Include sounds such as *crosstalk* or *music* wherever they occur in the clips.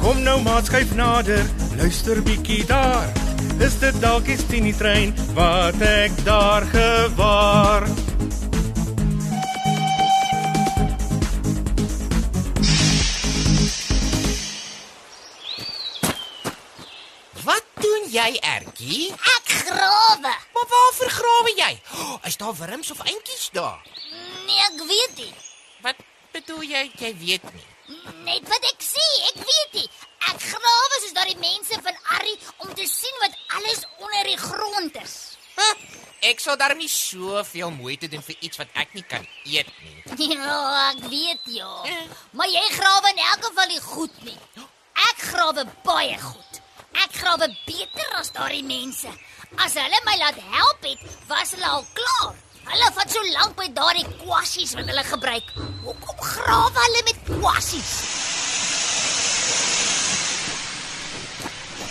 Kom nou maat skuif nader, luister bietjie daar. Is dit dalk die Tini trein wat ek daar gewaar? Wat doen jy, Ertjie? Ek grawe. Maar waarvoor grawe jy? Oh, is daar wurms of eentjies daar? Nee, ek weet nie. Wat bedoel jy? Jy weet nie. Net wat ek sê, ek weet nie. Ek grawe soos daardie mense van Arrie om te sien wat alles onder die grond is. Huh, ek sal daar nie soveel moeite doen vir iets wat ek nie kan eet nie. *laughs* Ja, ek weet ja. Maar jy grawe in elk geval nie goed nie. Ek grawe baie goed. Ek grawe beter as daardie mense. As hulle my laat help het, was hulle al klaar. Hulle vat so lank by daardie kwassies wat hulle gebruik. Hoekom grawe hulle met kwassies?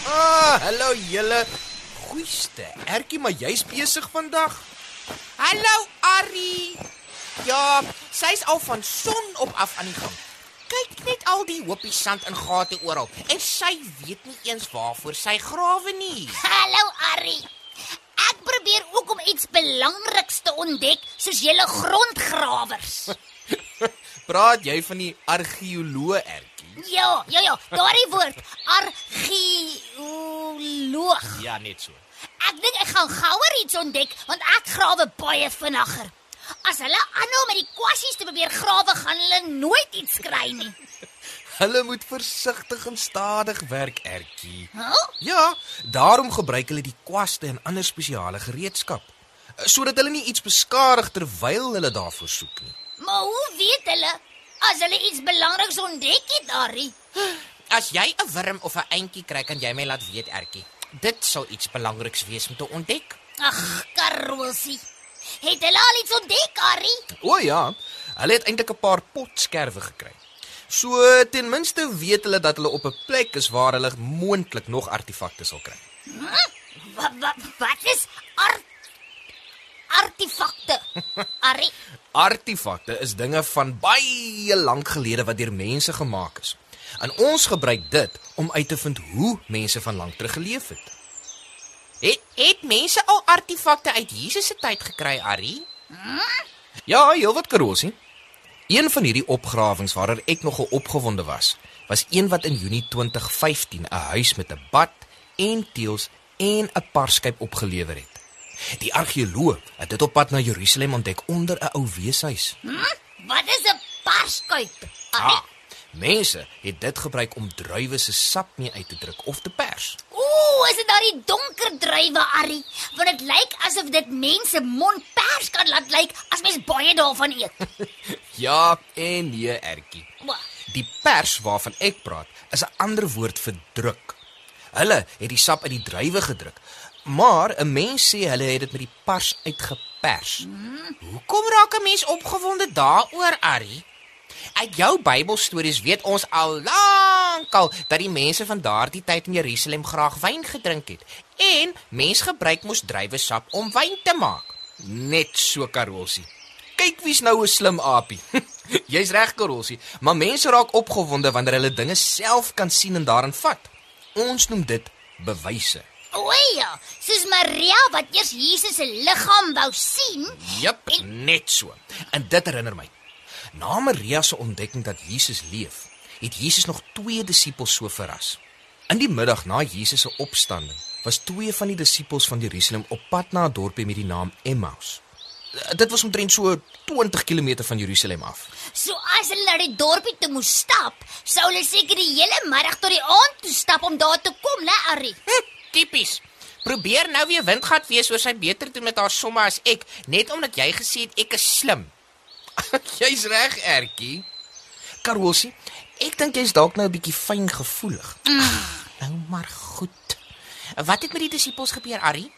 Ah, hallo julle. Goeieste. Ertjie, maar jy's besig vandag. Hallo Arrie. Ja, sy's al van son op af aan die gang. Kyk net al die hoopie sand en gate oral en sy weet nie eens waarvoor sy grawe nie. Hallo Arrie. Ek probeer ook om iets belangriks te ontdek soos julle grondgrawers. *laughs* Praat jy van die argeoloog Ertjie? Ja, ja, ja, daardie woord argeoloog. Ja, net so. Ek dink ek gaan gouer iets ontdek want ek grawe baie vinniger. As hulle aanhou met die kwassies te probeer grawe, gaan hulle nooit iets kry nie. *laughs* Hulle moet versigtig en stadig werk, Ertjie. Huh? Ja, daarom gebruik hulle die kwaste en ander spesiale gereedskap sodat hulle nie iets beskadig terwyl hulle daarvoor soek nie. Maar hoe weet hulle as hulle iets belangriks ontdek het, Arrie? As jy 'n wurm of 'n eentjie kry, kan jy my laat weet, Ertjie. Dit sal iets belangriks wees om te ontdek. Ag, Karosie. Het hulle al iets ontdek, Arrie? O ja, hulle het eintlik 'n paar potskerwe gekry. So ten minste weet hulle dat hulle op 'n plek is waar hulle moontlik nog artefakte sal kry. Wat wat wat is art artefakte? *laughs* Arrie, Artefakte is dinge van baie lank gelede wat deur mense gemaak is. En ons gebruik dit om uit te vind hoe mense van lank terug geleef het. Het het mense al artefakte uit Jesus se tyd gekry, Arrie? Ja, heelwat karosie. Een van hierdie opgrawings waaroor ek nogal opgewonde was, was een wat in Junie 2015 'n huis met 'n bad en teels en 'n parskyp opgelewer het. Die argeoloog het dit op pad na Jerusalem ontdek onder 'n ou weeshuis. hm? wat is 'n parskuip? Ah, mense het dit gebruik om druiwe se sap mee uit te druk of te pers. Ooh, is dit daardie donker druiwe, Arrie? Want dit lyk asof dit mense mond pers kan laat lyk as mens baie daarvan eet. *laughs* Ja, en nee, Ertjie. Die pers waarvan ek praat, is 'n ander woord vir druk. Hulle het die sap uit die druiwe gedruk, maar 'n mens sê hulle het dit met die pars uitgepers. Hoekom raak 'n mens opgewonde daaroor, Arrie? Uit jou Bybelstories weet ons al lankal dat die mense van daardie tyd in Jerusalem graag wyn gedrink het en mense gebruik mos druiwesap om wyn te maak. Net so Karolsie. Kyk wie's nou 'n slim aapie. *laughs* Jy's reg Karolsie, maar mense raak opgewonde wanneer hulle dinge self kan sien en daarin vat. Ons noem dit bewyse. O ja, soos Maria wat eers Jesus se liggaam wou sien. Jep, net so. En dit herinner my. Na Maria se ontdekking dat Jesus leef, het Jesus nog twee disippels so verras. In die middag na Jesus se opstanding was twee van die disippels van Jerusalem op pad na 'n dorpie met die naam Emmaus. Dit was omtrent so 20 km van Jerusalem af. So as hulle na die dorpie toe moes stap, sou hulle seker die hele middag tot die aand toe stap om daar te kom, né, Arrie? Hm, tipies. Probeer nou weer windgat wees oor sy beter doen met haar somme as ek, net omdat jy gesê het ek is slim. *laughs* jy's reg, Ertjie. Karosie, ek dink jy's dalk nou 'n bietjie fyngevoelig. Nou maar goed. Wat het met die disippels gebeur, Arrie?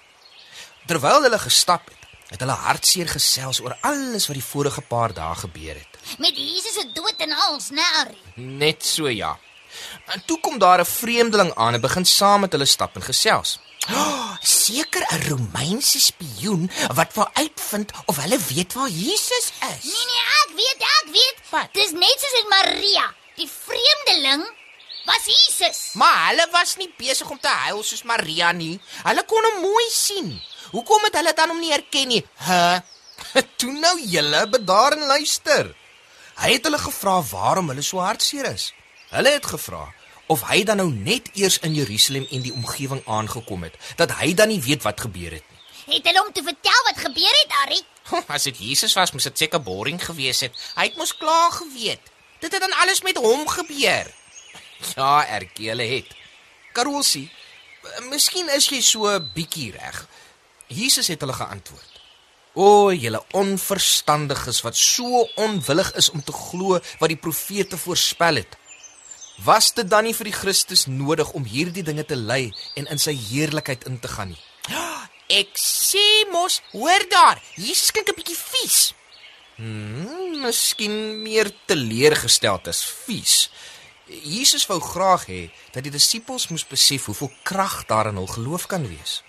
Terwyl hulle gestap het, het hulle hartseer gesels oor alles wat die vorige paar dae gebeur het. Met Jesus se dood en alles, né, Arrie? Net so ja. En toe kom daar 'n vreemdeling aan en begin saam met hulle stap en gesels. Seker 'n Romeinse spioen wat wil uitvind of hulle weet waar Jesus is. Nee nee, ek weet, ek weet. Wat? Dis net soos met Maria, die vreemdeling was Jesus. Maar hulle was nie besig om te huil soos Maria nie. Hulle kon hom mooi sien. Hoekom het hulle dan hom nie herken nie? Hæ? *laughs* toe nou julle bedaar en luister. Hy het hulle gevra waarom hulle so hartseer is. Hulle het gevra of hy dan nou net eers in Jerusalem en die omgewing aangekom het, dat hy dan nie weet wat gebeur het nie. Het hulle hom te vertel wat gebeur het, Arrie? As dit Jesus was, moes dit seker boring gewees het. Hy het mos klaar geweet. Dit het dan alles met hom gebeur. *laughs* Ja, Erkie, hulle het. Karosie, miskien is jy so bietjie reg. Jesus het hulle geantwoord. O, julle onverstandiges wat so onwillig is om te glo wat die profete voorspel het. Was dit dan nie vir die Christus nodig om hierdie dinge te ly en in sy heerlikheid in te gaan nie? *gasps* Ek sê mos, hoor daar, Jesus klink 'n bietjie vies. Hmm, miskien meer teleurgesteld as vies. Jesus wou graag hê dat die disippels moes besef hoeveel krag daar in hul geloof kan wees.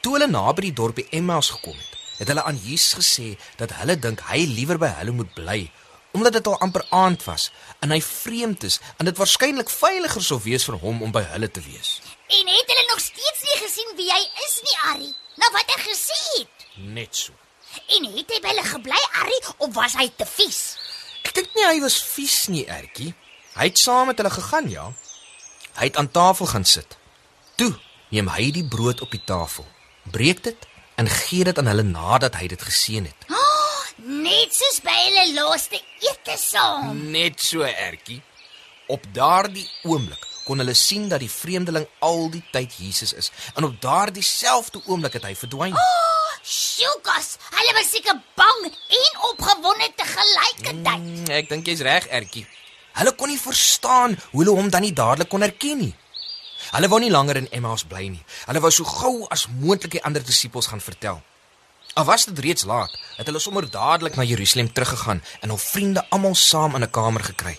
Toe hulle naby die dorpie Emmaus gekom het, het hulle aan Jesus gesê dat hulle dink hy liewer by hulle moet bly omdat dit al amper aand was en hy vreemd is en dit waarskynlik veiliger sou wees vir hom om by hulle te wees. En het hulle nog steeds nie gesien wie hy is nie, Arrie? Nou wat hy gesê het. Net so. En het hy by hulle gebly, Arrie, of was hy te vies? Ek dink nie hy was vies nie, Ertjie. Hy het saam met hulle gegaan, ja. Hy het aan tafel gaan sit. Toe neem hy die brood op die tafel, breek dit en gee dit aan hulle nadat hy dit geseën het. Net soos by hulle laaste ete saam. Net so, Ertjie. Op daardie oomblik kon hulle sien dat die vreemdeling al die tyd Jesus is en op daardie selfde oomblik het hy verdwyn. Sjoekas, hulle was seker bang en opgewonde te gelyketyd. Mm, ek dink jy's reg, Ertjie. Hulle kon nie verstaan hoe hulle hom dan nie dadelik kon herken nie. Hulle wou nie langer in Emmaus bly nie. Hulle wou so gou as moontlik die ander disippels gaan vertel. Al was dit reeds laat, het hulle sommer dadelik na Jerusalem teruggegaan en hul vriende almal saam in 'n kamer gekry.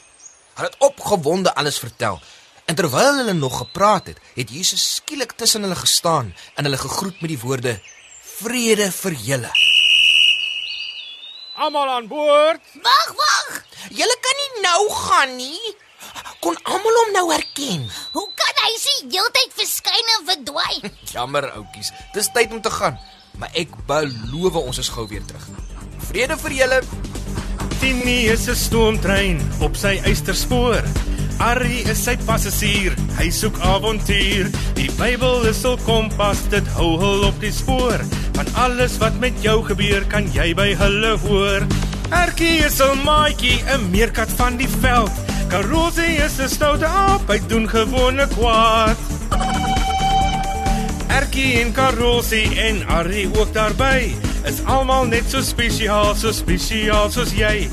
Hulle het opgewonde alles vertel. En terwyl hulle nog gepraat het, het Jesus skielik tussen hulle gestaan en hulle gegroet met die woorde: "Vrede vir julle." Almal aan boord. Wag, wag. Julle kan nie nou gaan nie. Almal hom nou herken? Hoe kan hy se heeltyd verskyn en verdwyn? *laughs* Jammer, oudjies. Dis tyd om te gaan, maar ek beloof ons is gou weer terug. Vrede vir julle. Tini is 'n stoomtrein op sy eysterspoor. Arrie is sy passasier, hy soek avontuur. Die Bybel is hul kompas, dit hou hul op die spoor. Van alles wat met jou gebeur, kan jy by hulle hoor. Erkie is 'n maatjie, 'n meerkat van die veld. Karosie is 'n stoute aap, hy doen gewone kwaad. Erkie en Karosie en Arrie ook daarby is almal net so spesiaal, so spesiaal soos jy.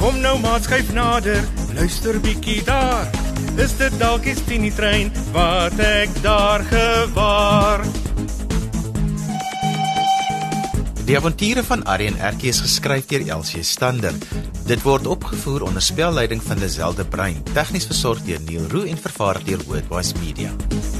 Kom nou maat skuif nader, luister bietjie daar. Is dit dalk die Tini trein wat ek daar gewaar? Die avonture van en Erkie is geskryf deur Elsie Stander. Dit word opgevoer onder spelleiding van Lazelle de Bruin, tegnies versorg deur Neil Roo en vervaar deur Worldwide Media.